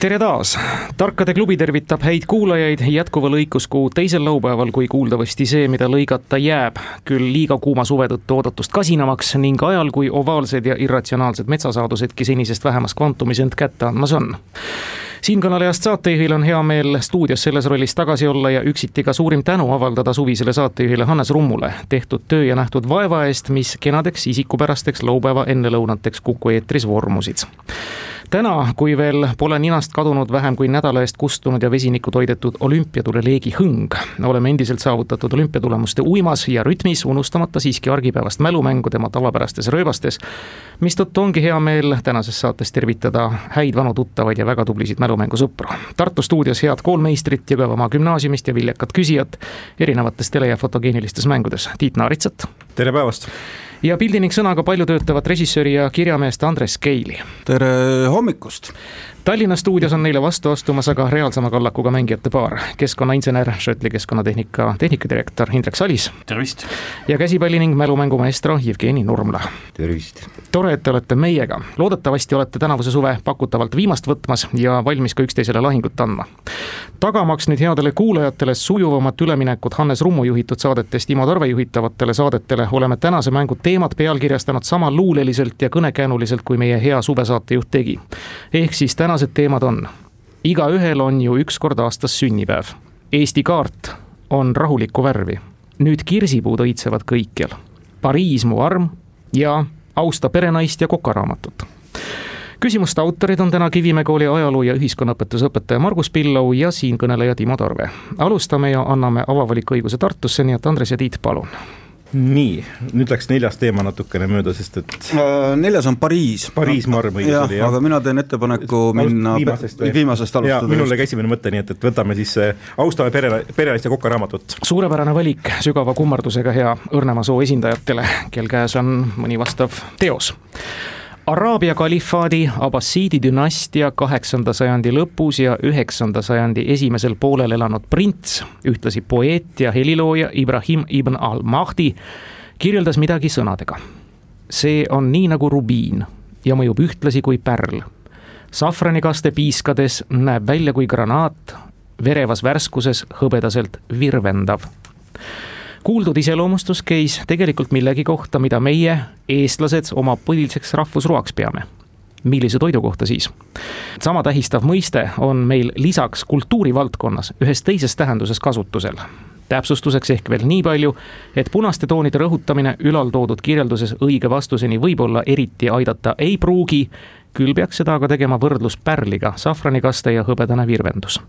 tere taas, Tarkade klubi tervitab häid kuulajaid jätkuval õiguskuu teisel laupäeval, kui kuuldavasti see, mida lõigata jääb, küll liiga kuuma suve tõttu oodatust kasinamaks ning ajal, kui ovaalsed ja irratsionaalsed metsasaadusedki senisest vähemas kvantumis end kätte andmas on. Siinkõnelejast saatejuhil on hea meel stuudios selles rollis tagasi olla ja üksiti ka suurim tänu avaldada suvisele saatejuhile Hannes Rummule tehtud töö ja nähtud vaeva eest, mis kenadeks isikupärasteks laupäeva ennelõunateks Kuku eetris vormusid täna, kui veel pole ninast kadunud vähem kui nädala eest kustunud ja vesinikku toidetud olümpiatule leegi hõng, oleme endiselt saavutatud olümpiatulemuste uimas ja rütmis, unustamata siiski argipäevast mälumängu tema tavapärastes rööbastes, mistõttu ongi hea meel tänases saates tervitada häid vanu tuttavaid ja väga tublisid mälumängusõpru. Tartu stuudios head koolmeistrit Jõgevamaa gümnaasiumist ja viljakat küsijat erinevates tele- ja fotogeenilistes mängudes, Tiit Naaritsat. tere päevast ja pildi ning sõnaga palju töötavat režissööri ja kirjameest Andres Keili. tere hommikust! Tallinna stuudios on neile vastu astumas aga reaalsema kallakuga mängijate paar. keskkonnainsener, Šotli keskkonnatehnika tehnikadirektor Indrek Salis. tervist! ja käsipalli ning mälumängumaestro Jevgeni Nurmla. tervist! tore, et te olete meiega. loodetavasti olete tänavuse suve pakutavalt viimast võtmas ja valmis ka üksteisele lahingut andma. tagamaks nüüd headele kuulajatele sujuvamat üleminekut Hannes Rummu juhitud saadetest Timo Tarve juhitavatele saadetele, oleme tänase mängu teemad pealkirjastanud sama luuleliselt ja kõnekäänuliselt, kui meie hea suvesaatejuht tegi. ehk siis täna tänased teemad on, igaühel on ju üks kord aastas sünnipäev. Eesti kaart on rahulikku värvi. nüüd kirsipuud õitsevad kõikjal. Pariis mu arm ja austa perenaist ja kokaraamatut küsimuste autorid on täna Kivimäe kooli ajaloo ja ühiskonnaõpetuse õpetaja Margus Pillau ja siinkõneleja Timo Tarve. alustame ja anname avavaliku õiguse Tartusse, nii et Andres ja Tiit, palun nii, nüüd läks neljas teema natukene mööda, sest et äh,. neljas on Pariis. Pariis, ma arvan, õigus oli jah. aga mina teen ettepaneku minna viimasest, viimasest alustada. minul oli ka esimene mõte, nii et, et võtame siis äh, austame pere, perenaist ja koka raamatut. suurepärane valik, sügava kummardusega hea Õrnemaa soo esindajatele, kel käes on mõni vastav teos Araabia kalifaadi Abassiidi dünastia kaheksanda sajandi lõpus ja üheksanda sajandi esimesel poolel elanud prints, ühtlasi poeet ja helilooja Ibrahim ibn al-Mahdi kirjeldas midagi sõnadega. see on nii nagu rubiin ja mõjub ühtlasi kui pärl. safranikaste piiskades näeb välja kui granaat, verevas värskuses hõbedaselt virvendav kuuldud iseloomustus käis tegelikult millegi kohta, mida meie, eestlased, oma põhiliseks rahvusroaks peame millise toidu kohta siis? sama tähistav mõiste on meil lisaks kultuurivaldkonnas ühes teises tähenduses kasutusel. täpsustuseks ehk veel nii palju, et punaste toonide rõhutamine ülaltoodud kirjelduses õige vastuseni võib-olla eriti aidata ei pruugi, küll peaks seda aga tegema võrdlus pärliga, safranikaste ja hõbedane virvendus.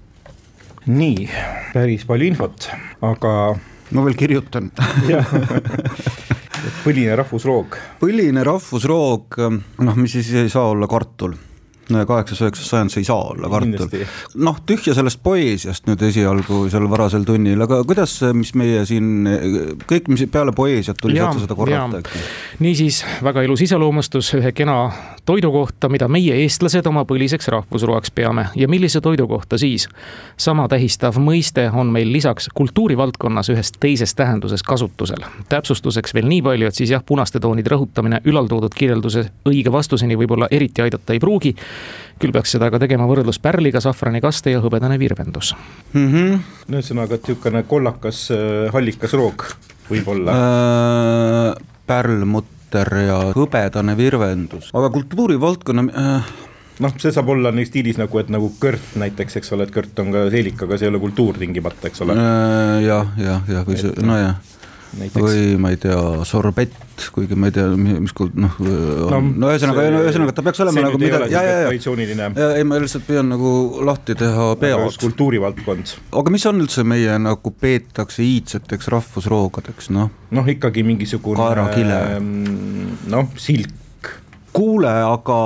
nii, päris palju infot, aga ma veel kirjutan. Põline rahvusroog. põline rahvusroog, noh, mis siis ei saa olla kartul kaheksas-üheksas sajand, see ei saa olla kartul. noh, tühja sellest poeesiast nüüd esialgu seal varasel tunnil, aga kuidas, mis meie siin, kõik, mis peale poeesiat tuli, saate seda korrata äkki? niisiis, väga ilus iseloomustus ühe kena toidu kohta, mida meie, eestlased, oma põliseks rahvusroaks peame ja millise toidu kohta siis? sama tähistav mõiste on meil lisaks kultuurivaldkonnas ühes teises tähenduses kasutusel. täpsustuseks veel nii palju, et siis jah, punaste toonide rõhutamine ülaltoodud kirjelduse õige vastuseni võib-olla eriti aidata ei pruugi küll peaks seda ka tegema võrdlus pärliga, safranikaste ja hõbedane virvendus mm -hmm.. ühesõnaga, et niisugune kollakas äh, hallikas roog võib-olla äh,. pärlmutter ja hõbedane virvendus, aga kultuurivaldkonna äh, noh, see saab olla nii stiilis nagu, et nagu kõrt näiteks, eks ole, et kõrt on ka seelik, aga see ei ole kultuur tingimata, eks ole äh,. jah, jah, jah, või see, nojah Näiteks. või ma ei tea, sorbett, kuigi ma ei tea, mis noh no, no ühesõnaga, ühesõnaga ta peaks olema nagu midagi, ja, ja, ja, ja ei, ma lihtsalt püüan nagu lahti teha pead. kultuurivaldkond. aga mis on üldse meie nagu peetakse iidseteks rahvusroogadeks, noh? noh, ikkagi mingisugune kaerakile. noh, silk kuule, aga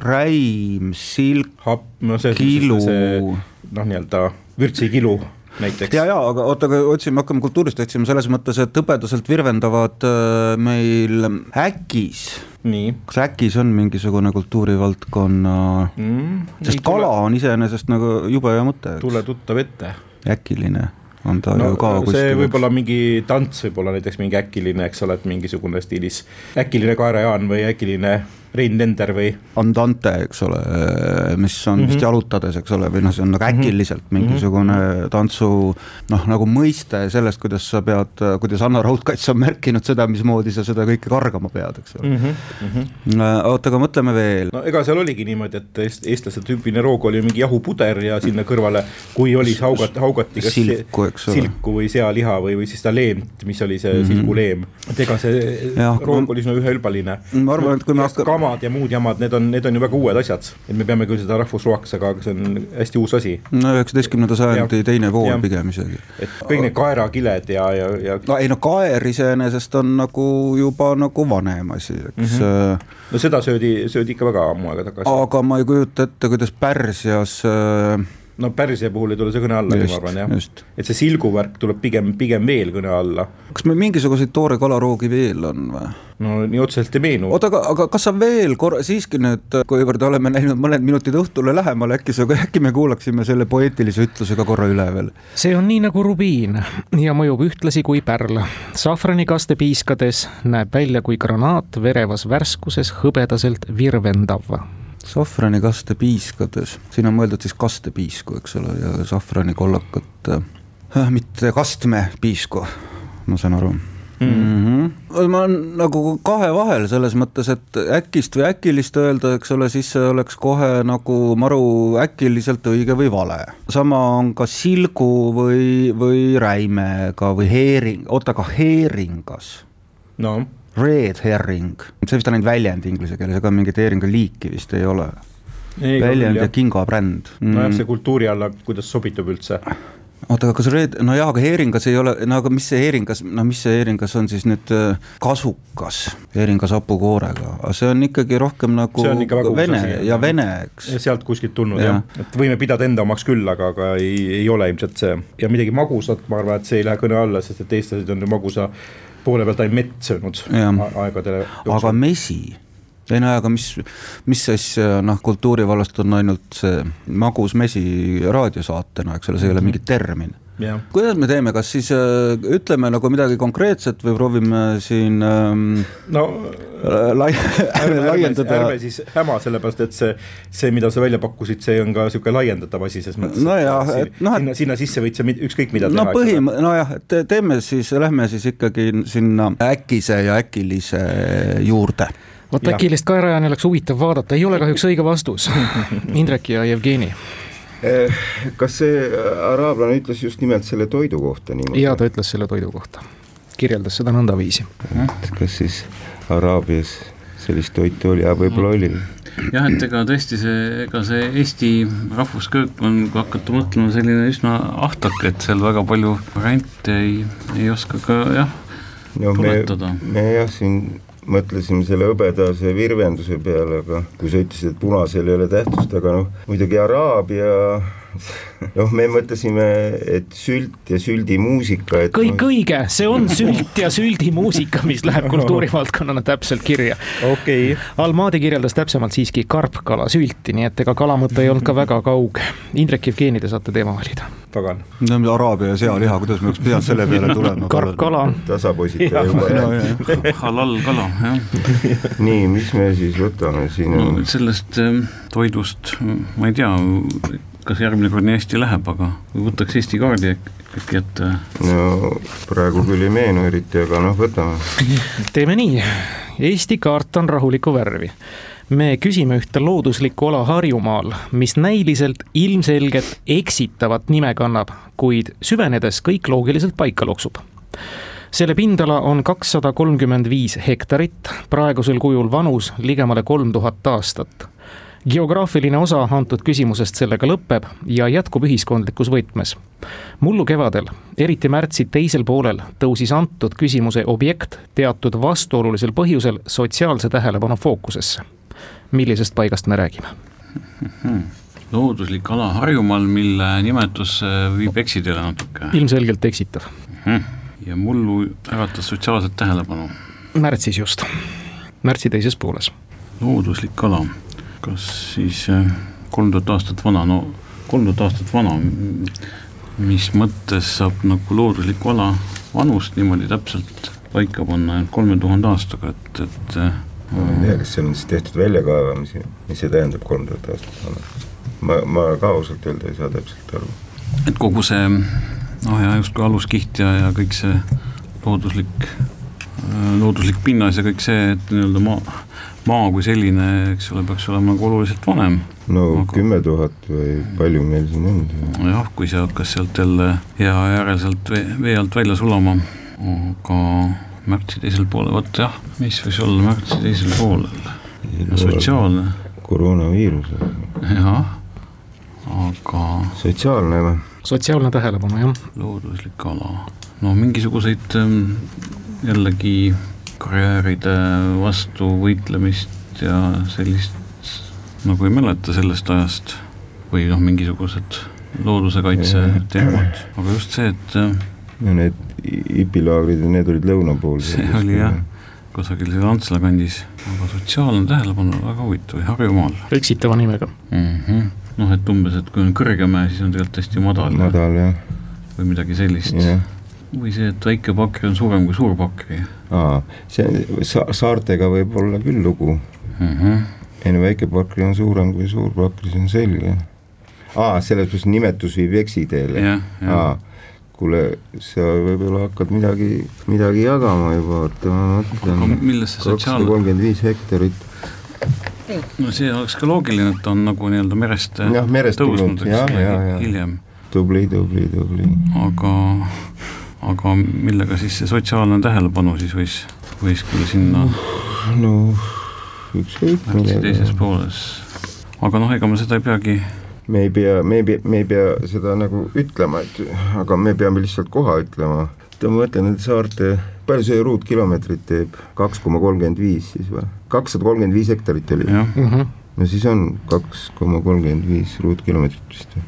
räim, silk, kilu. noh, nii-öelda vürtsikilu näiteks. ja, ja aga oota, aga otsime, hakkame kultuurist otsima selles mõttes, et hõbedaselt virvendavad äh, meil äkis. kas äkis on mingisugune kultuurivaldkonna mm,, sest kala tule... on iseenesest nagu jube hea mõte. tule tuttav ette. äkiline on ta no, ju ka kuskil. see võib olla mingi tants, võib-olla näiteks mingi äkiline, eks ole, et mingisugune stiilis äkiline kaerajaan või äkiline Rein Lender või? Andante, eks ole, mis on mm -hmm. vist jalutades, eks ole, või noh, see on nagu mhm. äkiliselt mingisugune mm -hmm. tantsu noh, nagu mõiste sellest, kuidas sa pead, kuidas Anna Raudkats on märkinud seda, mismoodi sa seda kõike kargama pead, eks ole mm. -hmm. oota, aga mõtleme veel. no ega seal oligi niimoodi, et eestlaste tüüpiline roog oli mingi jahupuder ja sinna kõrvale, kui oli haugat, haugati kas silku, eks ole. silku või sealiha või, või siis seda leemt, mis oli see mm -hmm. silguleem. et ega see ja, roog oli üsna üheülbaline. ma arvan, et kui me hakkame kamad ja muud jamad, need on, need on ju väga uued asjad. et me peame küll seda rahvusroaks, aga see on hästi uus asi. no üheksateistkümnenda sajandi teine pool ja. pigem isegi. et kõik need kaerakiled ja, ja, ja. no ei no kaer iseenesest on nagu juba nagu vanem asi, eks mm. -hmm. no seda söödi, söödi ikka väga ammu aega tagasi. aga ma ei kujuta ette, kuidas Pärsias äh, no Pärsia puhul ei tule see kõne alla, ma arvan jah. et see silguvärk tuleb pigem, pigem veel kõne alla. kas meil mingisuguseid toore kalaroogi veel on või? no nii otseselt ei meenu. oota, aga, aga kas sa veel korra, siiski nüüd, kuivõrd oleme näinud mõned minutid õhtule lähemale, äkki sa, äkki me kuulaksime selle poeetilise ütluse ka korra üle veel? see on nii nagu rubiin ja mõjub ühtlasi kui pärl. safranikaste piiskades näeb välja kui granaat verevas värskuses hõbedaselt virvendav safranikaste piiskades, siin on mõeldud siis kastepiisku, eks ole, ja safranikollakat äh,, mitte kastmepiisku, ma saan aru mm. -hmm. ma olen nagu kahe vahel selles mõttes, et äkist või äkilist öelda, eks ole, siis see oleks kohe nagu maru äkiliselt õige või vale. sama on ka silgu või, või räimega või heering, oota, aga heeringas. no Red herring, see vist on ainult väljend inglise keeles, ega mingit heeringu liiki vist ei ole. väljend ja kingabränd mm.. nojah, see kultuuri alla, kuidas sobitub üldse. Oota, aga kas red, no jaa, aga heeringas ei ole, no aga mis see heeringas, no mis see heeringas on siis nüüd äh, kasukas, heeringas hapukoorega, see on ikkagi rohkem nagu vene ja vene, eks. sealt kuskilt tulnud ja. jah, et võime pidada enda omaks küll, aga, aga ei, ei ole ilmselt see. Ja midagi magusat, ma arvan, et see ei lähe kõne alla, sest et eestlased on ju magusa poole pealt ainult mett söönud aegadele. aga mesi? Ei no aga mis, mis siis noh, kultuuri vallast on ainult see magus mesi raadiosaatena, eks ole, see ei ole mingi termin kuidas me teeme, kas siis äh, ütleme nagu midagi konkreetset või proovime siin ähm, no lai, ärme, laiendada. ärme siis häma, sellepärast et see, see, mida sa välja pakkusid, see on ka niisugune laiendatav asi, ses mõttes. nojah, et noh, et sinna, sinna sisse võid sa ükskõik mida no, teha. no põhim-, nojah, et teeme siis, lähme siis ikkagi sinna äkise ja äkilise juurde vot äkilist kaerajaani oleks huvitav vaadata, ei ole kahjuks õige vastus Indrek ja Jevgeni kas see araablane ütles just nimelt selle toidu kohta niimoodi? jaa, ta ütles selle toidu kohta, kirjeldas seda nõndaviisi. kas siis Araabias sellist toitu oli ja võib-olla oli? jah, et ega tõesti see, ega see Eesti rahvusköök on, kui hakata mõtlema, selline üsna ahtake, et seal väga palju variante ei, ei oska ka jah no, tuletada. me jah, siin mõtlesime selle hõbedase virvenduse peale, aga kui sa ütlesid, et punasel ei ole tähtsust, aga noh, muidugi Araabia noh, me mõtlesime, et sült ja süldimuusika, et kõik no... õige, see on sült ja süldimuusika, mis läheb kultuurivaldkonnana täpselt kirja. okei okay.. Almadi kirjeldas täpsemalt siiski karpkala sülti, nii et ega kala mõte ei olnud ka väga kauge. Indrek Jevgeni, te saate teema valida. pagan. no Araabia ja sealiha, kuidas me oleks pidanud selle peale tulema? karpkala. tasapoisid juba jah. halal kala, jah. nii, mis me siis võtame siin on no,? sellest ähm, toidust, ma ei tea kas järgmine kord nii hästi läheb, aga võtaks Eesti kaardi äkki ette. no praegu küll ei meenu eriti, aga noh, võtame. teeme nii, Eesti kaart on rahulikku värvi me küsime ühte looduslikku ala Harjumaal, mis näiliselt ilmselgelt eksitavat nime kannab, kuid süvenedes kõik loogiliselt paika loksub selle pindala on kakssada kolmkümmend viis hektarit, praegusel kujul vanus ligemale kolm tuhat aastat geograafiline osa antud küsimusest sellega lõpeb ja jätkub ühiskondlikus võtmes. mullu kevadel, eriti märtsi teisel poolel, tõusis antud küsimuse objekt teatud vastuolulisel põhjusel sotsiaalse tähelepanu fookusesse. millisest paigast me räägime? looduslik ala Harjumaal, mille nimetus viib eksiteele natuke. ilmselgelt eksitav hmm.. ja mullu äratas sotsiaalset tähelepanu. märtsis just, märtsi teises pooles. looduslik ala, kas siis äh, kolm tuhat aastat vana, no kolm tuhat aastat vana, mis mõttes saab nagu looduslikku ala vanust niimoodi täpselt paika panna ainult kolme tuhande aastaga, et, et äh, ma ei tea, kas seal on siis tehtud väljakaevamisi, mis see tähendab kolm tuhat aastat vana? ma, ma ka ausalt öelda ei saa täpselt aru. et kogu see noh, ja justkui aluskiht ja, ja kõik see looduslik, äh, looduslik pinnas ja kõik see, et nii-öelda maa, maa kui selline, eks ole, peaks olema nagu oluliselt vanem. no kümme tuhat või palju meil siin on? jah, kui see hakkas sealt jälle hea järel sealt vee, vee alt välja sulama aga märtsi teisel poolel, vot jah, mis võis olla märtsi teisel poolel, sotsiaalne. koroonaviirus. jah, aga. sotsiaalne või? sotsiaalne tähelepanu, jah. looduslik ala, no mingisuguseid jällegi karjääride vastu võitlemist ja sellist nagu ei mäleta sellest ajast või noh, mingisugused looduse kaitse teemad, aga just see, et äh, ja need hipilaagrid ja need olid lõuna pool. see oli jah, kusagil seal Antsla kandis, aga sotsiaalne tähelepanu väga huvitav, Harjumaal. eksitava nimega mm. -hmm. noh, et umbes, et kui on Kõrgemäe, siis on tegelikult hästi madal. madal jah. või midagi sellist. Või see, et väike Pakri on suurem kui suur Pakri. aa, see sa, saartega võib olla küll lugu mm. -hmm. ei no väike Pakri on suurem kui suur Pakri, see on selge. aa, selles mõttes nimetus viib eksiteele. aa kuule, sa võib-olla hakkad midagi, midagi jagama juba, oota ma mõtlen. milles see sotsiaal-? kolmkümmend viis hektarit. no see oleks ka loogiline, et ta on nagu nii-öelda merest jah, merest ja, ja. hiljem. tubli, tubli, tubli. aga, aga millega siis see sotsiaalne tähelepanu siis võis, võis küll sinna no ükskõik millega. teises pooles, aga noh, ega ma seda ei peagi me ei pea, me ei pea, me ei pea seda nagu ütlema, et aga me peame lihtsalt koha ütlema. ma mõtlen nende saarte, palju see ruutkilomeetrit teeb, kaks koma kolmkümmend viis siis või? kakssada kolmkümmend viis hektarit oli. Mm -hmm. no siis on kaks koma kolmkümmend viis ruutkilomeetrit vist või?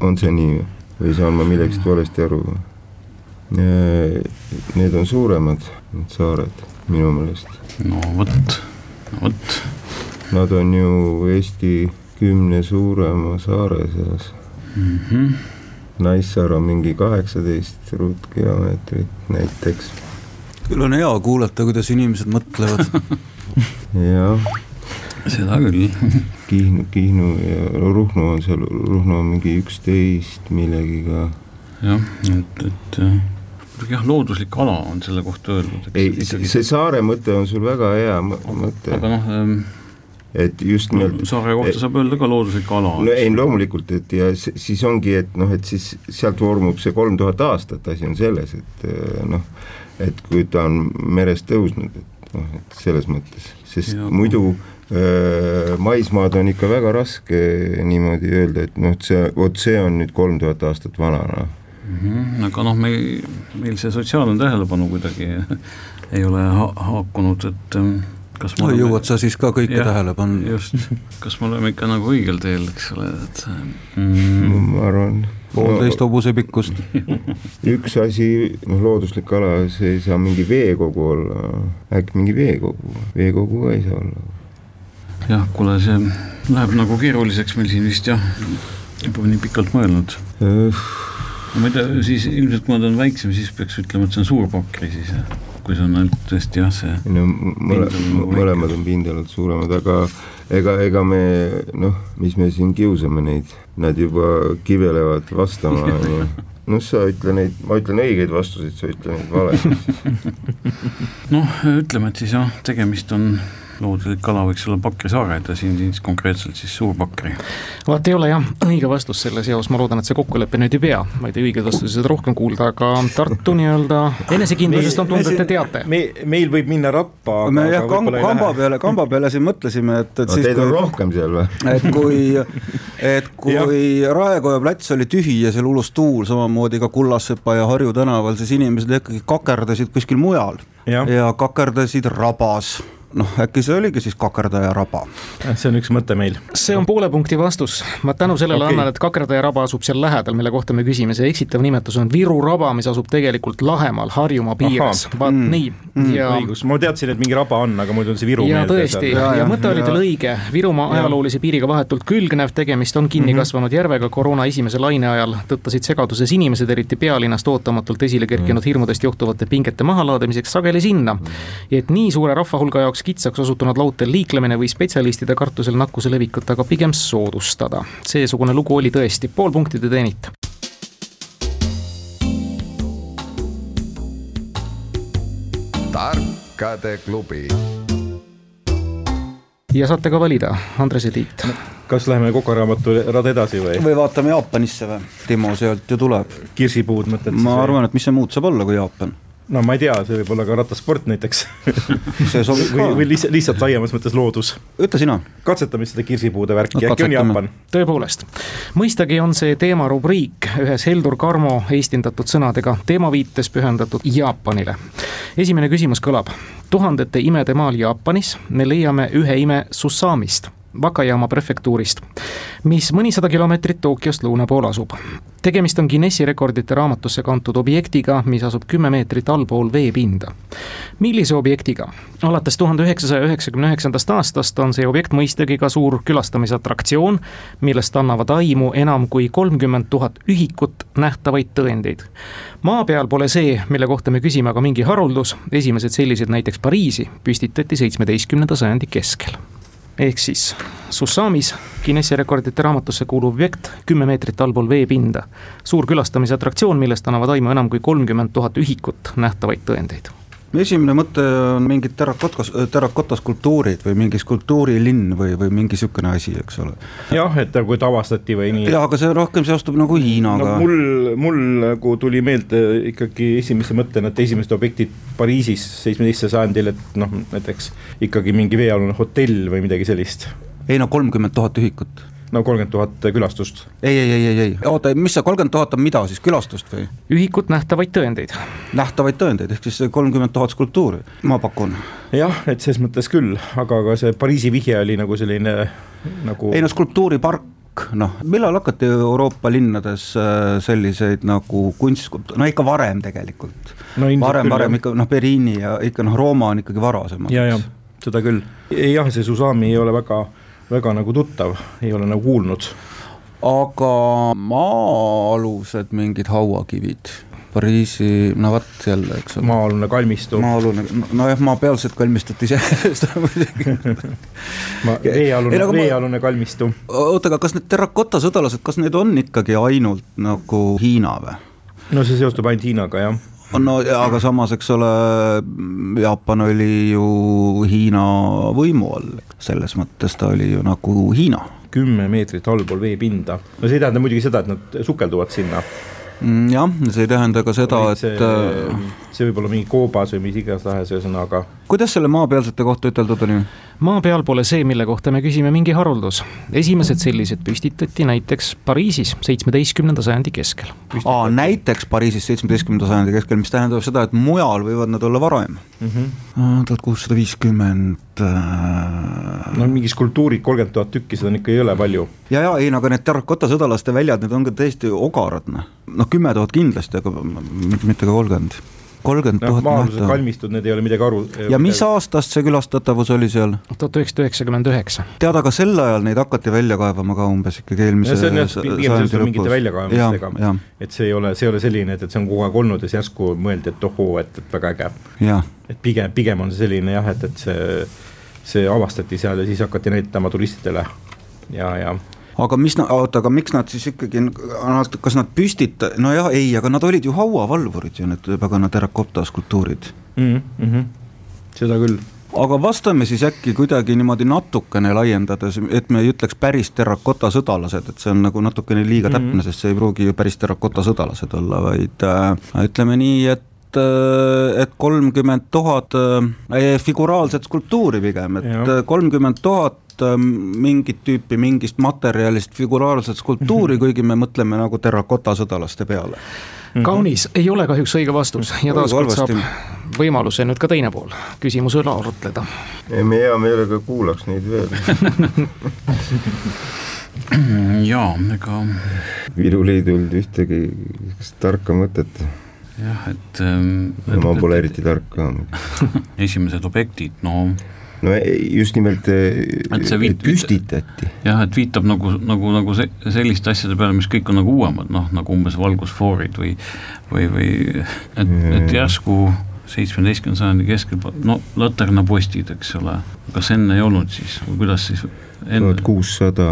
on see nii või saan ma millegist valesti aru? Need on suuremad, need saared, minu meelest. no vot, vot. Nad on ju Eesti kümne suurema saare seas mm. -hmm. Naissaar on mingi kaheksateist ruutkilomeetrit näiteks. küll on hea kuulata, kuidas inimesed mõtlevad jah. seda küll Kihnu, Kihnu ja Ruhnu on seal, Ruhnu on mingi üksteist millegiga. jah, et, et muidugi jah, looduslik ala on selle kohta öeldud. ei, see saare mõte on sul väga hea mõte. aga noh ähm, et just nimelt no, saare kohta saab öelda ka looduslik ala. no ei, loomulikult, et ja siis ongi, et noh, et siis sealt vormub see kolm tuhat aastat, asi on selles, et eh, noh, et kui ta on merest tõusnud, et noh, et selles mõttes, sest ja, muidu eh, maismaad on ikka väga raske niimoodi öelda, et noh, et see, vot see on nüüd kolm tuhat aastat vana, noh. -hmm, aga noh, meil, meil see sotsiaalne tähelepanu kuidagi ei ole ha haakunud, et kas no, oleme... jõuad sa siis ka kõike jah, tähele panna? just, kas me oleme ikka nagu õigel teel, eks ole, et mm. ma arvan poolteist hobuse pikkust üks asi, noh looduslik ala, see ei saa mingi veekogu olla, äkki mingi veekogu, veekogu ka ei saa olla. jah, kuule, see läheb nagu keeruliseks meil siin vist jah, juba nii pikalt mõelnud. Ma ei tea, siis ilmselt kui nad on väiksem, siis peaks ütlema, et see on suur pakri siis jah kui see on ainult tõesti jah, see no mõle, mõlemad on pindalad suuremad, aga ega, ega me noh, mis me siin kiusame neid, nad juba kibelevad vastama, noh, sa ütle neid, ma ütlen õigeid vastuseid, sa ütle neid valesid. Noh, ütleme, et siis jah, tegemist on looduslik kala võiks olla Pakri saared ja siin siis konkreetselt siis Suur-Pakri. vaat ei ole jah õige vastus selles jaos, ma loodan, et see kokkulepe nüüd ei pea, vaid õigeid vastuseid rohkem kuulda, aga Tartu nii-öelda enesekindlusest on tunda, et te teate. me, meil võib minna rappa. me jah, kamba peale, kamba peale siin mõtlesime, et, et no, siis teid on rohkem seal või? et kui, et kui Raekoja plats oli tühi ja seal ulus tuul, samamoodi ka Kullassepa ja Harju tänaval, siis inimesed ikkagi kakerdasid kuskil mujal ja, ja kakerdasid rabas noh, äkki see oligi siis kakerdaja raba? see on üks mõte meil. see on poole punkti vastus, ma tänu sellele okay. annan, et kakerdaja raba asub seal lähedal, mille kohta me küsime, see eksitav nimetus on Viru raba, mis asub tegelikult Lahemaal, Harjumaa piires, vaat mm. nii mm.. Ja... õigus, ma teadsin, et mingi raba on, aga mul tuli see Viru ja meelde. tõesti, ja, ja, mõte oli teil õige, Virumaa ajaloolise piiriga vahetult külgnev, tegemist on kinni mm -hmm. kasvanud järvega, koroona esimese laine ajal tõttasid segaduses inimesed, eriti pealinnast ootamatult esile kerkinud mm. hirmudest johtuvate pingete mahalaadimiseks sageli sinna. ja et nii suure rahvahulga jaoks kitsaks osutunud laudtel liiklemine või spetsialistide kartusel nakkuse levikut aga pigem soodustada. seesugune lugu oli tõesti, pool punkti te teenite. tarkade klubi ja saate ka valida, Andres ja Tiit. kas läheme kokaraamatu rada edasi või? või vaatame Jaapanisse või? Timo sealt ju tuleb. kirsipuud mõtled siis? ma arvan, et mis see muud saab olla kui Jaapan no ma ei tea, see võib olla ka rattasport näiteks või, või lihtsalt, lihtsalt laiemas mõttes loodus. ütle sina. katsetame seda kirsipuude värki no,, äkki on Jaapan. tõepoolest, mõistagi on see teemarubriik ühes Heldur Karmo eestindatud sõnadega teemaviites pühendatud Jaapanile. esimene küsimus kõlab, tuhandete imede maal Jaapanis me leiame ühe ime Susamist Wakayama prefektuurist, mis mõnisada kilomeetrit Tokyost lõuna pool asub. tegemist on Guinessi rekordite raamatusse kantud objektiga, mis asub kümme meetrit allpool veepinda. millise objektiga? alates tuhande üheksasaja üheksakümne üheksandast aastast on see objekt mõistagi ka suur külastamisatraktsioon, millest annavad aimu enam kui kolmkümmend tuhat ühikut nähtavaid tõendeid. maa peal pole see, mille kohta me küsime, aga mingi haruldus, esimesed sellised näiteks Pariisi püstitati seitsmeteistkümnenda sajandi keskel ehk siis Susamis, Guinessi rekordite raamatusse kuuluv objekt, kümme meetrit allpool veepinda. suur külastamisatraktsioon, millest annavad aimu enam kui kolmkümmend tuhat ühikut nähtavaid tõendeid esimene mõte on mingid terrakotas, terrakotaskulptuurid või mingi skulptuurilinn või, või mingi niisugune asi, eks ole. jah, et nagu, et avastati või nii. jah, aga see rohkem seostub nagu Hiinaga no,. mul, mul nagu tuli meelde ikkagi esimese mõttena, et esimesed objektid Pariisis seitsmeteistkümnendal sajandil, et noh, näiteks ikkagi mingi veealune hotell või midagi sellist. ei no kolmkümmend tuhat ühikut no kolmkümmend tuhat külastust. ei, ei, ei, ei, ei, oota, mis see kolmkümmend tuhat on mida siis, külastust või? ühikut nähtavaid tõendeid. nähtavaid tõendeid, ehk siis kolmkümmend tuhat skulptuuri, ma pakun. jah, et ses mõttes küll, aga ka see Pariisi vihje oli nagu selline nagu. ei no skulptuuripark noh, millal hakati Euroopa linnades äh, selliseid nagu kunst, no ikka varem tegelikult no,. varem, varem ikka noh, Beriini ja ikka noh, Rooma on ikkagi varasemalt. ja, ja seda küll, jah, see Susami ei ole väga väga nagu tuttav, ei ole nagu kuulnud. aga maa-alused mingid hauakivid Pariisi, no vot jälle, eks ole. maa-alune kalmistu. maa-alune, nojah, maapealset kalmistut iseenesest muidugi veealune, veealune kalmistu. oota, aga kas need terrakota sõdalased, kas need on ikkagi ainult nagu Hiina või? no see seostub ainult Hiinaga, jah no aga samas, eks ole, Jaapan oli ju Hiina võimu all, selles mõttes ta oli ju nagu Hiina. kümme meetrit allpool veepinda, no see ei tähenda muidugi seda, et nad sukelduvad sinna jah, see ei tähenda ka seda, et see, äh, see võib olla mingi koobas või mis igastahes, ühesõnaga. kuidas selle maapealsete kohta üteldud oli? maa peal pole see, mille kohta me küsime, mingi haruldus. esimesed sellised püstitati näiteks Pariisis seitsmeteistkümnenda sajandi keskel. aa, näiteks Pariisis seitsmeteistkümnenda sajandi keskel, mis tähendab seda, et mujal võivad nad olla varem. Mhm. tuhat kuussada viiskümmend. Äh, no mingi skulptuurid, kolmkümmend tuhat tükki, seda on ikka ei ole palju. ja, ja ei no aga need terrakota sõdalaste väljad, need on ka täiesti ogarad, noh. noh, kümme tuhat kindlasti, aga mitte ka kolmkümmend kolmkümmend tuhat maa-alused kalmistud, need ei ole midagi aru. ja mis aastast see külastatavus oli seal? tuhat üheksasada üheksakümmend üheksa. tead, aga sel ajal neid hakati välja kaevama ka umbes ikkagi eelmise sajandi lõpus. väljakaevamistega, et see ei ole, see ei ole selline, et, et see on kogu aeg olnud ja siis järsku mõeldi, et ohoo, et, et väga äge. et pigem, pigem on see selline jah, et, et see, see avastati seal ja siis hakati näitama turistidele ja, ja aga mis, oota, aga miks nad siis ikkagi, kas nad püstita-, nojah, ei, aga nad olid ju hauavalvurid ju, need pagana terrakotta skulptuurid mm. -hmm. seda küll aga vastame siis äkki kuidagi niimoodi natukene laiendades, et me ei ütleks päris terrakota sõdalased, et see on nagu natukene liiga täpne mm, -hmm. sest see ei pruugi ju päris terrakota sõdalased olla, vaid äh, ütleme nii, et äh, et kolmkümmend tuhat äh, figuraalset skulptuuri pigem, et kolmkümmend tuhat Ähm, mingit tüüpi mingist materjalist figuraarset skulptuuri mm, -hmm. kuigi me mõtleme nagu terrakota sõdalaste peale -hmm. kaunis ei ole kahjuks õige vastus ja taaskord saab võimaluse nüüd ka teine pool küsimuse üle arutleda. me hea meelega kuulaks neid veel jaa, ega. Virul ei tulnud ühtegi tarka mõtet. jah, et ähm,. ma pole eriti tark ka esimesed objektid, no no just nimelt viit, püstitati. jah, et viitab nagu, nagu, nagu se, selliste asjade peale, mis kõik on nagu uuemad, noh, nagu umbes valgusfoorid või või, või et, et järsku seitsmeteistkümnenda sajandi keskel, no laternapostid, eks ole, kas enne ei olnud siis või kuidas siis? tuhat kuussada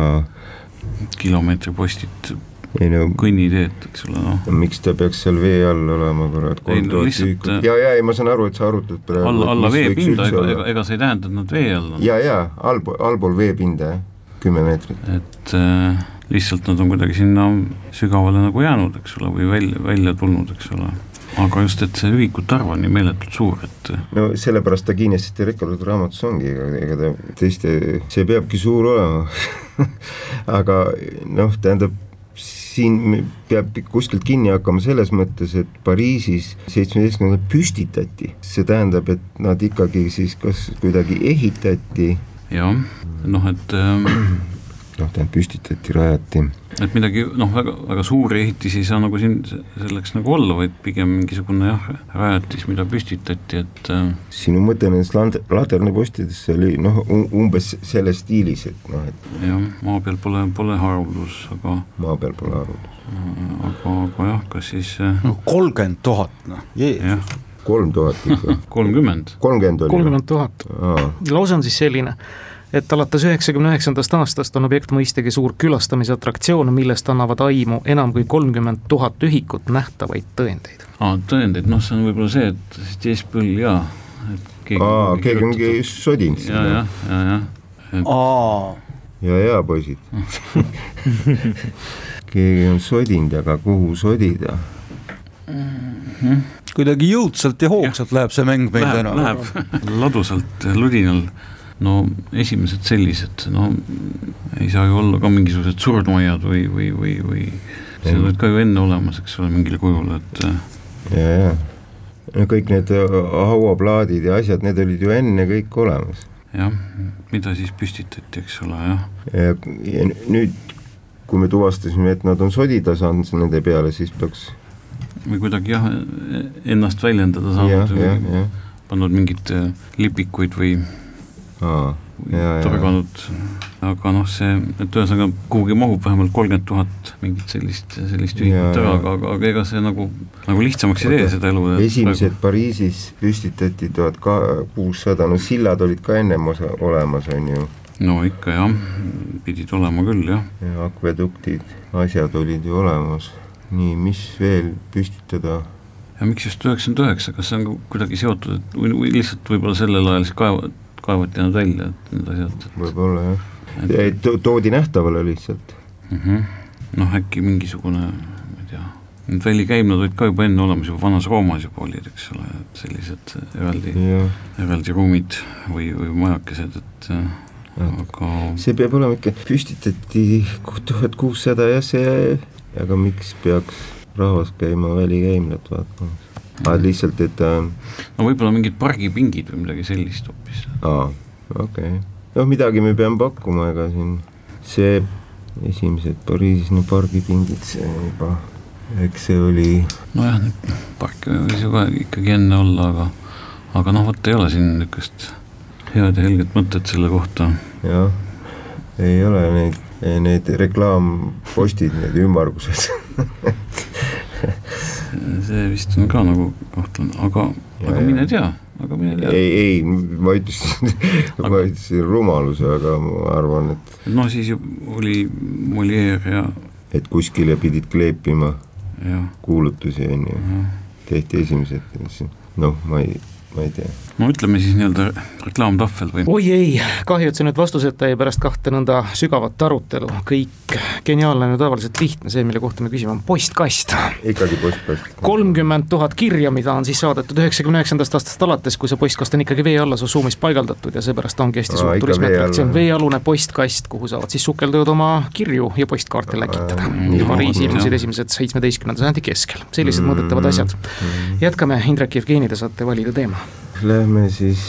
kilomeetripostid no, kõnniteed, eks ole, noh. miks ta peaks seal vee all olema, kurat, kolm tuhat ühikut, ja, ja ei, ma saan aru, et sa arutad praegu alla, alla veepinda, ega, ega, ega see ei tähenda, et nad vee all on. ja, ja allpool, allpool veepinda, jah, kümme meetrit. et äh, lihtsalt nad on kuidagi sinna sügavale nagu jäänud, eks ole, või välja, välja tulnud, eks ole aga just, et see ühikute arv on nii meeletult suur, et no sellepärast ta Guinnessite rekordite raamatus ongi, ega, ega ta teiste, see peabki suur olema aga noh, tähendab, siin peab kuskilt kinni hakkama selles mõttes, et Pariisis seitsmeteistkümnendal püstitati, see tähendab, et nad ikkagi siis kas kuidagi ehitati. jah, noh, et ähm, noh, tähendab püstitati, rajati. et midagi noh, väga, väga suuri ehitisi ei saa nagu siin selleks nagu olla, vaid pigem mingisugune jah, rajatis, mida püstitati, et äh... sinu mõte nendest laternapostidest oli noh, umbes selles stiilis, et noh, et jah, maa peal pole, pole haruldus, aga maa peal pole haruldus. aga, aga jah, kas siis äh, no kolmkümmend tuhat, noh, Jeesus kolm tuhat ikka. kolmkümmend. kolmkümmend oli. kolmkümmend tuhat. lause on siis selline et alates üheksakümne üheksandast aastast on objekt mõistagi suur külastamisatraktsioon, millest annavad aimu enam kui kolmkümmend tuhat ühikut nähtavaid tõendeid. aa, tõendeid, noh, see on võib-olla see, et J-Spüll jaa, et keegi aa, keegi ongi sodinud sinna. ja, jah, ja, jah et.... aa. ja, ja poisid keegi on sodinud, aga kuhu sodida mm? -hmm. kuidagi jõudsalt ja hoogsalt läheb see mäng meil täna. Läheb ladusalt, ludinal no esimesed sellised, no ei saa ju olla ka mingisugused surnuaiad või, või, või, või need olid ka ju enne olemas, eks ole, mingil kujul, et ja, ja no kõik need äh, hauaplaadid ja asjad, need olid ju enne kõik olemas. jah, mida siis püstitati, eks ole, jah. ja, ja nüüd, kui me tuvastasime, et nad on sodida saanud nende peale, siis peaks või kuidagi jah, ennast väljendada saanud, pannud mingeid äh, lipikuid või torganud, aga noh, see, et ühesõnaga kuhugi mahub vähemalt kolmkümmend tuhat mingit sellist, sellist ühikut ära, aga, aga, ega see nagu, nagu lihtsamaks ei tee seda elu. esimesed praegu. Pariisis püstitati tuhat kuussada, no sillad olid ka ennem osa, olemas, on ju. no ikka jah, pidid olema küll jah. ja akveduktid, asjad olid ju olemas, nii, mis veel püstitada ja miks just üheksakümmend üheksa, kas see on kuidagi seotud, et või lihtsalt võib-olla sellel ajal siis kaev-, kaevati nad välja, et need asjad. võib-olla jah, et to toodi nähtavale lihtsalt mm. -hmm. noh, äkki mingisugune, ma ei tea, need välikäimlad olid ka juba enne olemas, juba vanas Roomas juba olid, eks ole, et sellised eraldi, eraldi ruumid või, või majakesed, et aga see peab olema ikka, püstitati tuhat kuussada jah, see, aga miks peaks rahvas käima välikäimlat vaatamas? Aa, lihtsalt, et on no võib-olla mingid pargipingid või midagi sellist hoopis. aa, okei okay.. noh, midagi me peame pakkuma, ega siin see esimesed Pariisis need pargipingid, see juba, eks see oli nojah, parke võis ju ka ikkagi enne olla, aga aga noh, vot ei ole siin niisugust head ja helget mõtet selle kohta. jah, ei ole neid, need reklaampostid, need ümmargused see vist on ka nagu kahtlane, aga, aga mine tea, aga mine tea. ei, ei, ma ütlesin aga... ma ütlesin rumaluse, aga ma arvan, et. noh, siis ju oli Molière ja. et kuskile pidid kleepima ja. kuulutusi, on ju, tehti esimesed, noh, ma ei, ma ei tea. no ütleme siis nii-öelda reklaamtahvel või? oi ei, kahju, et see nüüd vastuseta jäi pärast kahte nõnda sügavat arutelu, kõik geniaalne on ju tavaliselt lihtne, see, mille kohta me küsime, on postkast. ikkagi postkast. kolmkümmend tuhat kirja, mida on siis saadetud üheksakümne üheksandast aastast alates, kui see postkast on ikkagi vee alla su suumis paigaldatud ja seepärast ongi hästi suur turismiatraktsioon, veealune postkast, kuhu saavad siis sukeldujad oma kirju ja postkaarte läkitada. Pariisi ilmusid esimesed seitsmeteistkümnenda sajandi keskel, sellised mõõdetavad asjad. jätkame, Indrek Jevgeni, te saate valida teema Lähme siis,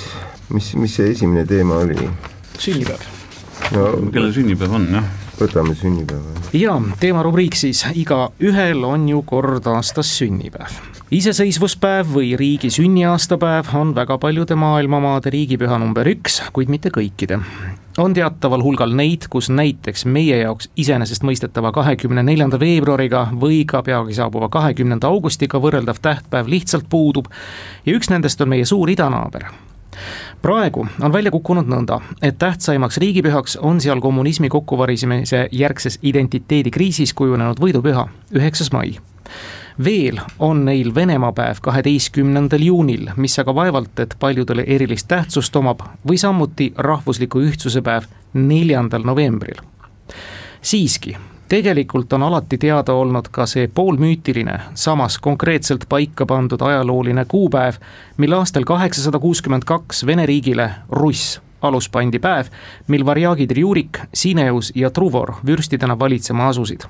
mis, mis see esimene teema oli? sünnipäev no,. kelle sünnipäev on, jah? võtame sünnipäeva. ja teemarubriik siis, igaühel on ju kord aastas sünnipäev. Iseseisvuspäev või riigi sünniaastapäev on väga paljude maailmamaade riigipüha number üks, kuid mitte kõikide. On teataval hulgal neid, kus näiteks meie jaoks iseenesestmõistetava kahekümne neljanda veebruariga või ka peagi saabuva kahekümnenda augustiga võrreldav tähtpäev lihtsalt puudub ja üks nendest on meie suur idanaaber. Praegu on välja kukkunud nõnda, et tähtsaimaks riigipühaks on seal kommunismi kokkuvarisemise järgses identiteedikriisis kujunenud võidupüha, üheksas mai veel on neil Venemaa päev kaheteistkümnendal juunil, mis aga vaevalt, et paljudele erilist tähtsust omab, või samuti rahvusliku ühtsuse päev neljandal novembril. siiski, tegelikult on alati teada olnud ka see poolmüütiline, samas konkreetselt paika pandud ajalooline kuupäev, mil aastal kaheksasada kuuskümmend kaks Vene riigile Russ alus pandi päev, mil varjaagid Rjurik, Sineus ja Truvor vürstidena valitsema asusid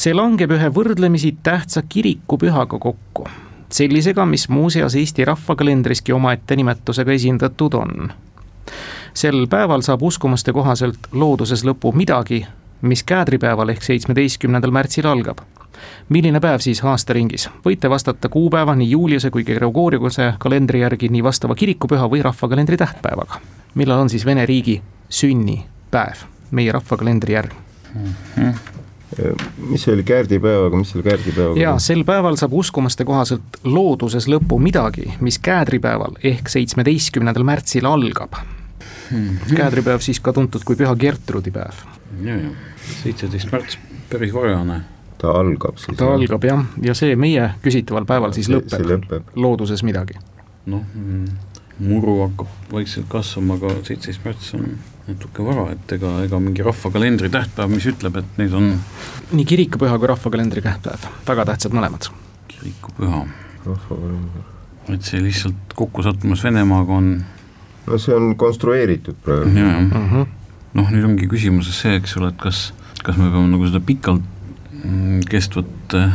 see langeb ühe võrdlemisi tähtsa kirikupühaga kokku, sellisega, mis muuseas Eesti rahvakalendriski omaette nimetusega esindatud on. sel päeval saab uskumuste kohaselt looduses lõpu midagi, mis käädripäeval ehk seitsmeteistkümnendal märtsil algab milline päev siis aastaringis? võite vastata kuupäeva nii Juliuse kui Gregoriuse kalendri järgi nii vastava kirikupüha või rahvakalendri tähtpäevaga. millal on siis Vene riigi sünnipäev meie rahvakalendri järgi mm? -hmm mis see oli käärdripäevaga, mis selle käärdripäevaga? jaa, sel päeval saab uskumuste kohaselt looduses lõpu midagi, mis käädripäeval ehk seitsmeteistkümnendal märtsil algab mm. -hmm. käädripäev siis ka tuntud kui Püha Gertrudi päev. ja, ja seitseteist märts, päris varajane. ta algab siis? ta jah. algab jah, ja see meie küsitaval päeval siis lõpeb, lõpeb. looduses midagi. noh, mm, muru hakkab vaikselt kasvama, aga seitseteist märts on natuke vara, et ega, ega mingi rahvakalendri tähtpäev, mis ütleb, et neid on nii kirikupüha kui rahvakalendri tähtpäev, väga tähtsad mõlemad. kirikupüha. et see lihtsalt kokku sattumas Venemaaga on no see on konstrueeritud praegu. jaa mm -hmm., noh nüüd ongi küsimuses see, eks ole, et kas, kas me peame nagu seda pikalt mm, kestvat äh,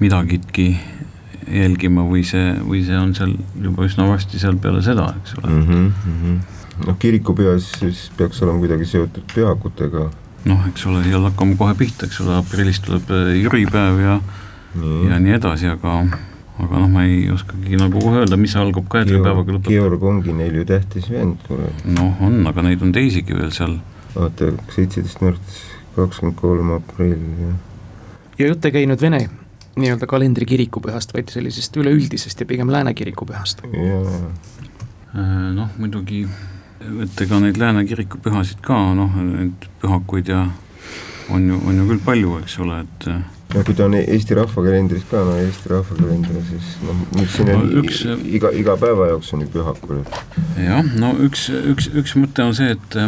midagitki jälgima või see, või see on seal juba üsna varsti seal peale seda, eks ole mm. -hmm, mm -hmm noh, kirikupüha siis, siis peaks olema kuidagi seotud pühakutega. noh, eks ole, seal hakkame kohe pihta, eks ole, aprillis tuleb äh, jüripäev ja nii. ja nii edasi, aga aga noh, ma ei oskagi nagu kohe öelda, mis algab ka eetripäevaga lõpetab. Georg ongi neil ju tähtis vend, kuule. noh, on, aga neid on teisigi veel seal. vaata, seitseteist märts, kakskümmend kolm aprill, jah. ja jutt ei käi nüüd Vene nii-öelda kalendri kirikupühast, vaid sellisest üleüldisest ja pigem lääne kirikupühast. Äh, noh, muidugi et ega neid lääne kiriku pühasid ka noh, neid pühakuid ja on ju, on ju küll palju, eks ole, et no kui ta on Eesti rahvakalendris ka, no Eesti rahvakalender, siis noh, nüüd siin on no, üks, iga, iga päeva jaoks on ju pühakud. jah, no üks, üks, üks mõte on see, et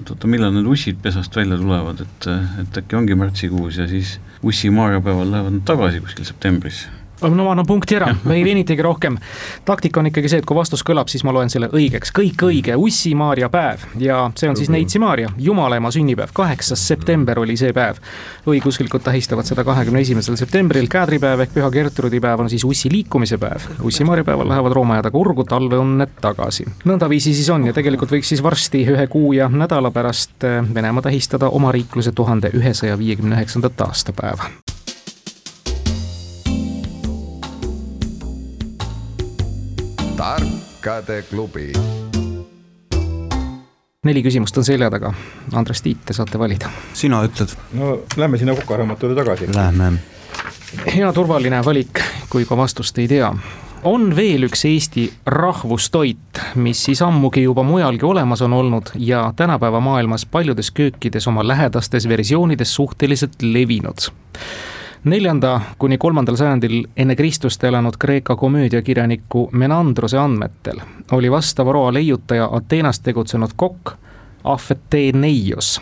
et oota, millal need ussid pesast välja tulevad, et, et äkki ongi märtsikuus ja siis ussi maarjapäeval lähevad nad tagasi kuskil septembris no ma annan punkti ära, me ei venitagi rohkem. taktika on ikkagi see, et kui vastus kõlab, siis ma loen selle õigeks, kõik õige, Ussi-Maarja päev ja see on siis Neitsi-Maarja, Jumalaema sünnipäev, kaheksas september oli see päev. õigeusklikud tähistavad seda kahekümne esimesel septembril, Käädripäev ehk Püha Gertrudi päev on siis Ussi liikumise päev. Ussi-Maarja päeval lähevad roomajadega urgu talveõnned tagasi. nõndaviisi siis on ja tegelikult võiks siis varsti ühe kuu ja nädala pärast eh, Venemaa tähistada omariikluse tuhande ühesaja viiekümne üheksandat aastapäeva. Tarkade klubi. neli küsimust on selja taga. Andres Tiit, te saate valida. sina ütled. no lähme sinna kokaraamatule tagasi. Lähme. hea turvaline valik, kui ka vastust ei tea on veel üks Eesti rahvustoit, mis siis ammugi juba mujalgi olemas on olnud ja tänapäeva maailmas paljudes köökides oma lähedastes versioonides suhteliselt levinud neljanda kuni kolmandal sajandil enne Kristust elanud Kreeka komöödiakirjaniku Menandrose andmetel oli vastava roa leiutaja Ateenas tegutsenud kokk Afeteneios.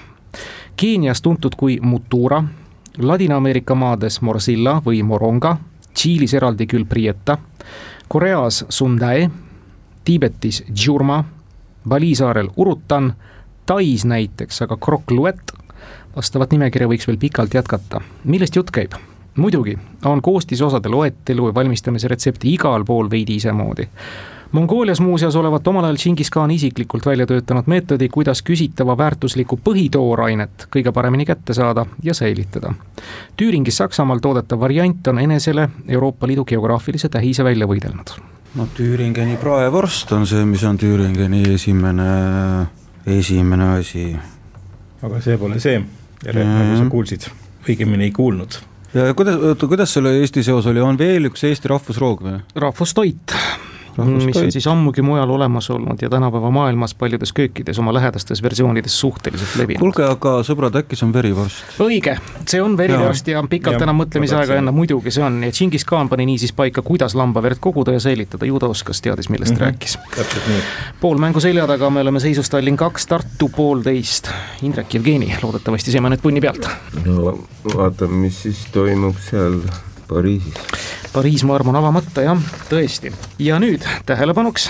Keenias tuntud kui Mutura, Ladina-Ameerika maades Morsilla või Moronga, Tšiilis eraldi küll Prieta, Koreas Sundae, Tiibetis Džurma, Bali saarel Urutan, Tais näiteks aga Krokluet vastavat nimekirja võiks veel pikalt jätkata. millest jutt käib? Muidugi on koostisosade loetelu ja valmistamise retsepti igal pool veidi isemoodi. Mongoolias muuseas olevat omal ajal Džingis Khan isiklikult välja töötanud meetodi, kuidas küsitava väärtuslikku põhitoorainet kõige paremini kätte saada ja säilitada. Tüüringis Saksamaal toodetav variant on enesele Euroopa Liidu geograafilise tähise välja võidelnud. no Tüüringeni praevorst on see, mis on Tüüringeni esimene, esimene asi. aga see pole see nagu sa kuulsid, õigemini ei kuulnud. Kuidas, oota, kuidas selle Eesti seos oli, on veel üks Eesti rahvusroog või? rahvustoit mis on siis ammugi mujal olemas olnud ja tänapäeva maailmas paljudes köökides oma lähedastes versioonides suhteliselt levinud. kuulge, aga sõbrad, äkki see on verivorst? õige, see on verivorst ja, ja pikalt ja, enam mõtlemise aega enne, muidugi see on ja Džingis Khan pani niisiis paika, kuidas lambaverd koguda ja säilitada, ju ta oskas, teadis, millest mm -hmm. rääkis. täpselt nii. pool mängu selja taga, me oleme seisus Tallinn kaks, Tartu poolteist. Indrek, Jevgeni, loodetavasti saime nüüd punni pealt. no vaatame, mis siis toimub seal Pariisis. Pariis, ma arvan, avamata jah, tõesti. ja nüüd tähelepanuks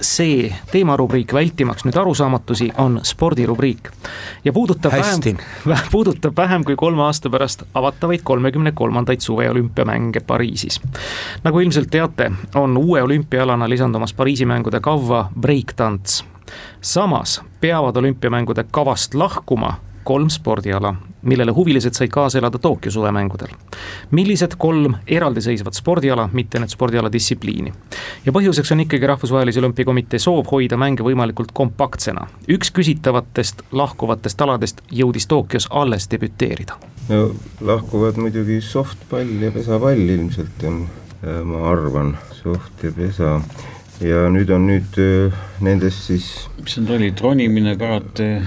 see teemarubriik, vältimaks nüüd arusaamatusi, on spordirubriik. ja puudutab Hästi. vähem, puudutab vähem kui kolme aasta pärast avatavaid kolmekümne kolmandaid suveolümpiamänge Pariisis. nagu ilmselt teate, on uue olümpiaalana lisandumas Pariisi mängude kavva breikdants. samas peavad olümpiamängude kavast lahkuma kolm spordiala, millele huvilised said kaasa elada Tokyo suvemängudel. millised kolm eraldiseisvat spordiala, mitte need spordiala distsipliini. ja põhjuseks on ikkagi Rahvusvahelise Olümpiakomitee soov hoida mänge võimalikult kompaktsena. üks küsitavatest lahkuvatest aladest jõudis Tokyos alles debüteerida. no lahkuvad muidugi softpall ja pesapall ilmselt on, ma arvan, soft ja pesa ja nüüd on nüüd äh, nendest siis mis need olid, ronimine, karate?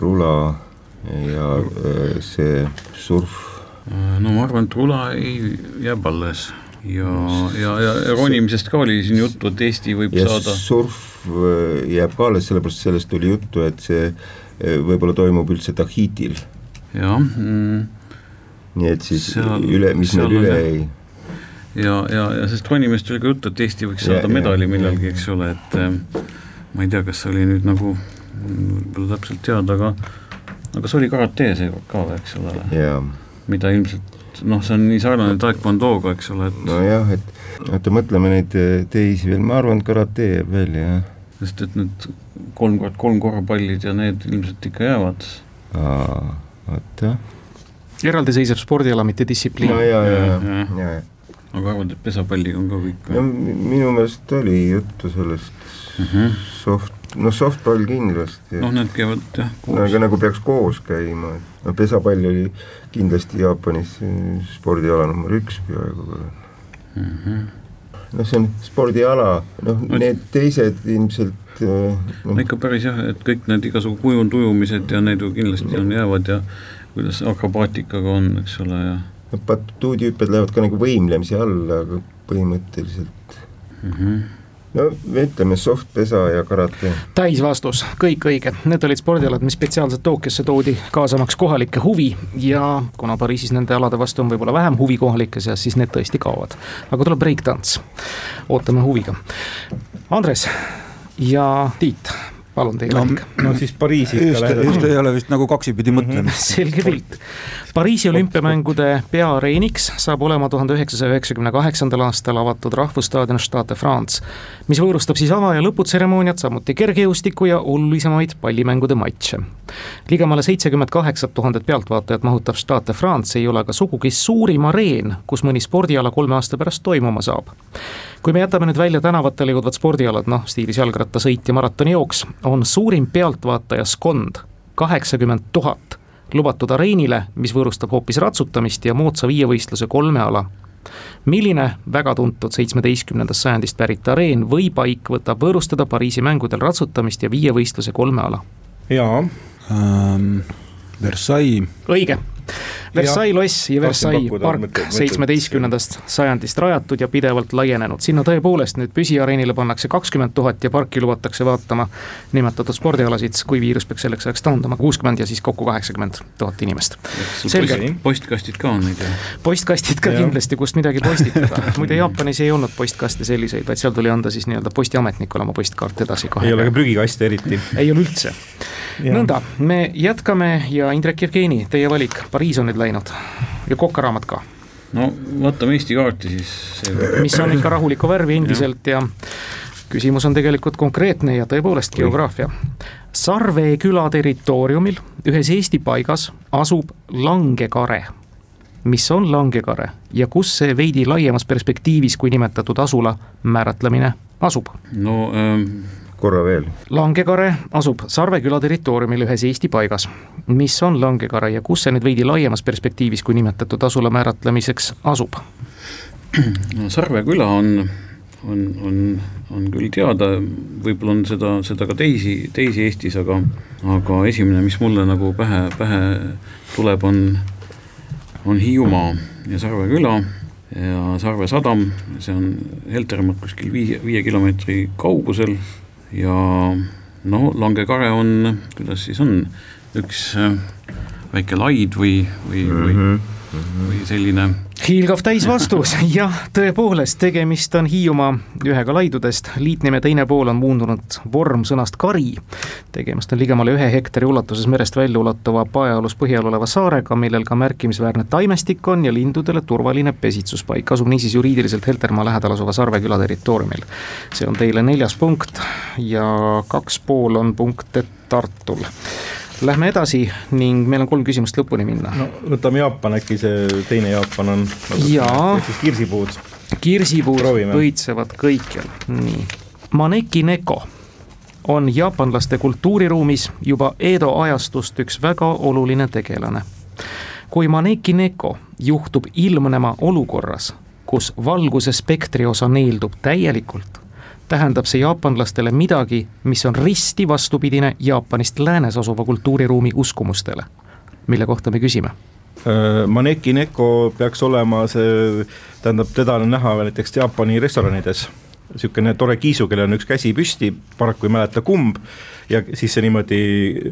rula ja äh, see surf? Äh, no ma arvan, et rula ei, jääb alles ja, ja, ja ronimisest ka oli siin juttu, et Eesti võib ja saada. surf äh, jääb ka alles, sellepärast sellest tuli juttu, et see võib-olla toimub üldse Tahitil. jah mm,. nii et siis seal, üle, mis meil üle jäi ja, ja, ja sest ronimist oli ka juttu, et Eesti võiks saada ja, medali millalgi, eks ole, et ma ei tea, kas see oli nüüd nagu võib-olla täpselt teada, aga aga see oli karate seekord ka, eks ole yeah., mida ilmselt noh, see on nii sarnane taekwondoga, eks ole, et nojah, et oota, mõtleme neid eh, teisi veel, ma arvan, et karate jääb välja, jah. sest et need kolm kord kolm korvpallid ja need ilmselt ikka jäävad. oota. eraldiseisev spordiala, mitte distsipliin. no ja, ja, ja, ja, ja, ja aga arvad, et pesapalliga on ka kõik või? no minu meelest oli juttu sellest mm -hmm. soft no softball kindlasti. noh, need käivad jah koos. aga nagu peaks koos käima, et no pesapall oli kindlasti Jaapanis spordiala number üks peaaegu mm. -hmm. noh, see on spordiala, noh no, need teised ilmselt eh, no. no ikka päris jah, et kõik need igasugu kujundujumised ja need ju kindlasti on, jäävad ja kuidas akrobaatikaga on, eks ole, ja no batuudihüpped lähevad ka nagu võimlemise alla, aga põhimõtteliselt mm. -hmm no ütleme softpesa ja karate. täisvastus, kõik õige, need olid spordialad, mis spetsiaalselt Tokyosse toodi, kaasamaks kohalikke huvi ja kuna Pariisis nende alade vastu on võib-olla vähem huvi kohalike seas, siis need tõesti kaovad. aga tuleb breikdants, ootame huviga. Andres ja Tiit, palun teie valik no,. no siis Pariisi ikka lähedal. just ei ole vist nagu kaksipidi mõtlemist selge pilt. Pariisi olümpiamängude peareeniks saab olema tuhande üheksasaja üheksakümne kaheksandal aastal avatud rahvusstaadion Stade France, mis võõrustab siis ava- ja lõputseremooniat, samuti kergejõustiku ja olulisemaid pallimängude matše. ligemale seitsekümmend kaheksat tuhandet pealtvaatajat mahutav Stade France ei ole aga sugugi suurim areen, kus mõni spordiala kolme aasta pärast toimuma saab kui me jätame nüüd välja tänavatele jõudvad spordialad, noh stiilis jalgrattasõit ja maratonijooks, on suurim pealtvaatajaskond kaheksakümmend tuhat lubatud areenile, mis võõrustab hoopis ratsutamist ja moodsa viievõistluse kolme ala. milline väga tuntud seitsmeteistkümnendast sajandist pärit areen või paik võtab võõrustada Pariisi mängudel ratsutamist ja viievõistluse kolme ala? jaa ähm,. Versailles. õige, Versailles loss ja Versailles park seitsmeteistkümnendast sajandist rajatud ja pidevalt laienenud, sinna tõepoolest nüüd püsiareenile pannakse kakskümmend tuhat ja parki lubatakse vaatama nimetatud spordialasid, kui viirus peaks selleks ajaks taanduma, kuuskümmend ja siis kokku kaheksakümmend tuhat inimest. selge. postkastid ka on neid ju. postkastid ka ja. kindlasti, kust midagi postitada, muide Jaapanis ei olnud postkaste selliseid, vaid seal tuli anda siis nii-öelda postiametnikule oma postkaart edasi kohe. ei ole ka prügikaste eriti. ei ole üldse. nõnda, me jätkame ja Indrek Jevgeni, teie valik, Pariis on nüüd läinud ja kokaraamat ka. no vaatame Eesti kaarti siis. mis on ikka rahulikku värvi endiselt ja küsimus on tegelikult konkreetne ja tõepoolest geograafia. Sarve küla territooriumil ühes Eesti paigas asub Langekare. mis on Langekare ja kus see veidi laiemas perspektiivis kui nimetatud asula määratlemine asub? no ähm korra veel. Langekare asub Sarve küla territooriumil ühes Eesti paigas. mis on Langekare ja kus see nüüd veidi laiemas perspektiivis kui nimetatud asula määratlemiseks asub? no Sarve küla on, on, on, on küll teada, võib-olla on seda, seda ka teisi, teisi Eestis, aga, aga esimene, mis mulle nagu pähe, pähe tuleb, on, on Hiiumaa ja Sarve küla ja Sarve sadam, see on Heltermaalt kuskil viie, viie kilomeetri kaugusel ja no langekare on, kuidas siis on, üks äh, väike laid või, või mm, -hmm. või, mhm. või selline hiilgav täisvastus, jah, tõepoolest, tegemist on Hiiumaa ühega laidudest, liitnime teine pool on muundunud vorm sõnast kari. tegemist on ligemale ühe hektari ulatuses merest välja ulatuva paealus põhjal oleva saarega, millel ka märkimisväärne taimestik on ja lindudele turvaline pesitsuspaik, asub niisiis juriidiliselt Heltermaa lähedal asuva Sarve küla territooriumil. see on teile neljas punkt ja kaks pool on punkte Tartul Lähme edasi ning meil on kolm küsimust lõpuni minna. no võtame Jaapan, äkki see teine Jaapan on. jaa. siis kirsipuud. kirsipuud õitsevad kõikjal, nii. Maneki Neko on jaapanlaste kultuuriruumis juba Edo ajastust üks väga oluline tegelane. kui Maneki Neko juhtub ilmnema olukorras, kus valguse spektri osa neeldub täielikult tähendab see jaapanlastele midagi, mis on risti vastupidine Jaapanist läänes asuva kultuuriruumi uskumustele, mille kohta me küsime? Äh, Maneki Neko peaks olema see, tähendab, teda on näha näiteks Jaapani restoranides niisugune tore kiisu, kellel on üks käsi püsti, paraku ei mäleta kumb, ja siis see niimoodi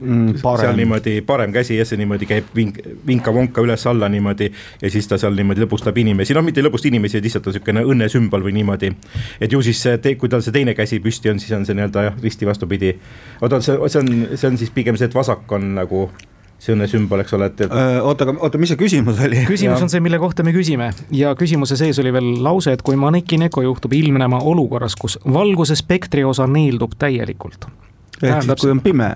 mm,, seal niimoodi parem käsi ja see niimoodi käib vink, vinka-vonka üles-alla niimoodi ja siis ta seal niimoodi lõbustab inimesi, no mitte ei lõbusta inimesi, lihtsalt on niisugune õnnesümbol või niimoodi. et ju siis see, kui tal see teine käsi püsti on, siis on see nii-öelda jah, risti vastupidi. oota, see, see on, see on siis pigem see, et vasak on nagu see õnnesümbol, eks ole, et, et.... oota, aga oota, mis see küsimus oli? küsimus ja. on see, mille kohta me küsime ja küsimuse sees oli veel lause, et kui Maneki Neko juhtub ilmnema olukorras, kus valguse spektri osa neeldub täielikult. ehk siis, kui on pime,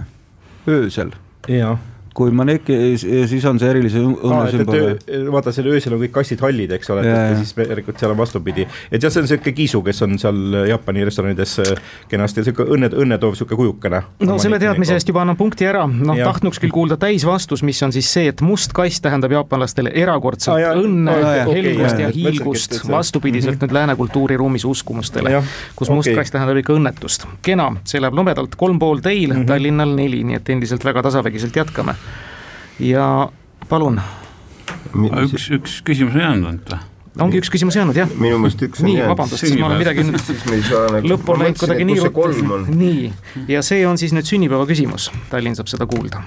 öösel. jah kui Maneki, siis on see erilise õnnesümbol. vaata, seal öösel on kõik kassid hallid, eks ole, et siis järelikult seal on vastupidi. et jah, see on sihuke kiisu, kes on seal Jaapani restoranides äh, kenasti, sihuke õnne, õnnetoov sihuke kujukene. no selle teadmise eest juba annan punkti ära, noh tahtnuks küll kuulda täisvastus, mis on siis see, et must kass tähendab jaapanlastele erakordselt ah, õnne ah,, helgust ja hiilgust, vastupidiselt nüüd lääne kultuuriruumis uskumustele, kus must kass tähendab ikka õnnetust. kena, see läheb nobedalt kolm pool teil -hmm. Tallinnal neli, nii et endiselt väga tasavägiselt jätkame ja palun. üks, üks küsimus on jäänud ainult või? ongi üks küsimus jäänud, jah. minu meelest üks on nii, jäänud. vabandust, siis ma olen midagi nüüd lõppu on läinud kuidagi nii ruttu. nii, ja see on siis nüüd sünnipäeva küsimus, Tallinn saab seda kuulda.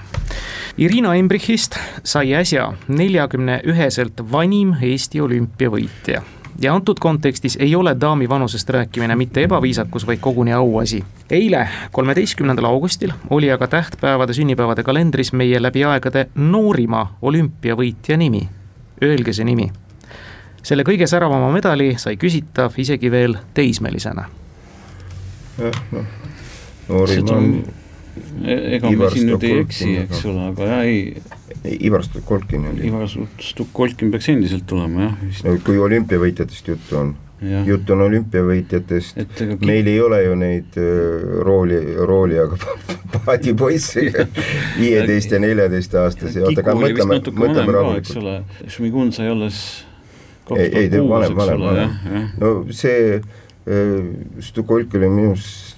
Irina Embrichist sai äsja neljakümne üheselt vanim Eesti olümpiavõitja ja antud kontekstis ei ole daami vanusest rääkimine mitte ebaviisakus, vaid koguni auasi. eile, kolmeteistkümnendal augustil oli aga tähtpäevade sünnipäevade kalendris meie läbi aegade noorima olümpiavõitja nimi. Öelge see nimi. selle kõige säravama medali sai küsitav isegi veel teismelisena. noh, noorim on e-, ega me siin nüüd ei eksi, eks ole, aga jah, ei. Ivar Stukolkin oli. Ivar Stukolkin peaks endiselt tulema jah kui olümpiavõitjatest juttu on, jutt on olümpiavõitjatest, meil ei ole ju neid äh, rooli, rooli, aga paadipoisse. viieteist ja neljateistaaastasi, oota, aga mõtleme, mõtleme rahulikult. Šmigun sai alles ei, ei, vanem, vanem, vanem. no see äh, Stukolk oli minu arust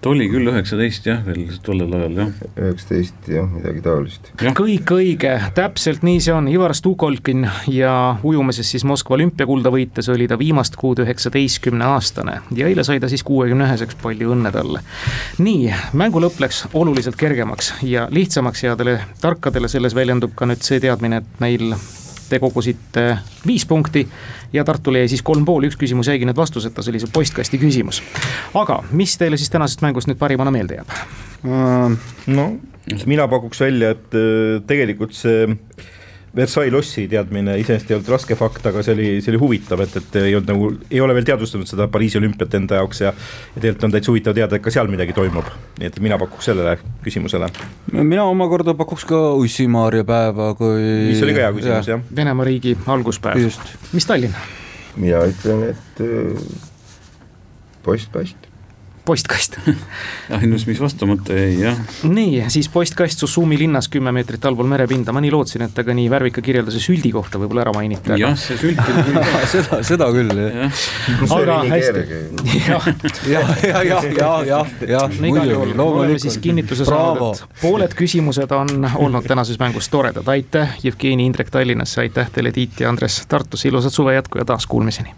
ta oli küll üheksateist jah, veel tollel ajal jah. üheksateist jah, midagi taolist. kõik õige, täpselt nii see on, Ivar Stukolkin ja ujumises siis Moskva olümpiakulda võites oli ta viimast kuud üheksateistkümne aastane ja eile sai ta siis kuuekümne üheseks, palju õnne talle. nii, mängu lõpp läks oluliselt kergemaks ja lihtsamaks headele tarkadele, selles väljendub ka nüüd see teadmine, et meil te kogusite viis punkti ja Tartule jäi siis kolm pool, üks küsimus jäigi nüüd vastuseta, see oli see postkasti küsimus. aga mis teile siis tänasest mängust nüüd parimana meelde jääb? no mina pakuks välja, et äh, tegelikult see Versailles lossi teadmine iseenesest ei olnud raske fakt, aga see oli, see oli huvitav, et, et ei olnud nagu, ei ole veel teadvustanud seda Pariisi olümpiat enda jaoks ja ja tegelikult on täitsa huvitav teada, et ka seal midagi toimub. nii et mina pakuks sellele küsimusele. mina omakorda pakuks ka Ussi-Maarja päeva, kui mis oli ka hea küsimus, jah. Venemaa riigi alguspäev. mis Tallinn? mina ütlen, et äh, postkast postkast. Ainus, mis vastamata jäi, jah. nii, siis postkast Susumi linnas kümme meetrit allpool merepinda, ma nii lootsin, et ka nii värvika kirjelduse süldi kohta võib-olla ära mainite. jah, see sült seda, seda küll, jah. aga hästi. jah, jah, jah, jah, jah, jah, jah, muidugi, kinnituse saanud, et pooled küsimused on olnud tänases mängus toredad, aitäh, Jevgeni Indrek Tallinnasse, aitäh teile, Tiit ja Andres Tartusse, ilusat suve jätku ja taas kuulmiseni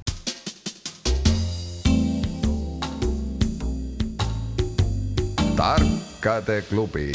tarkade klubi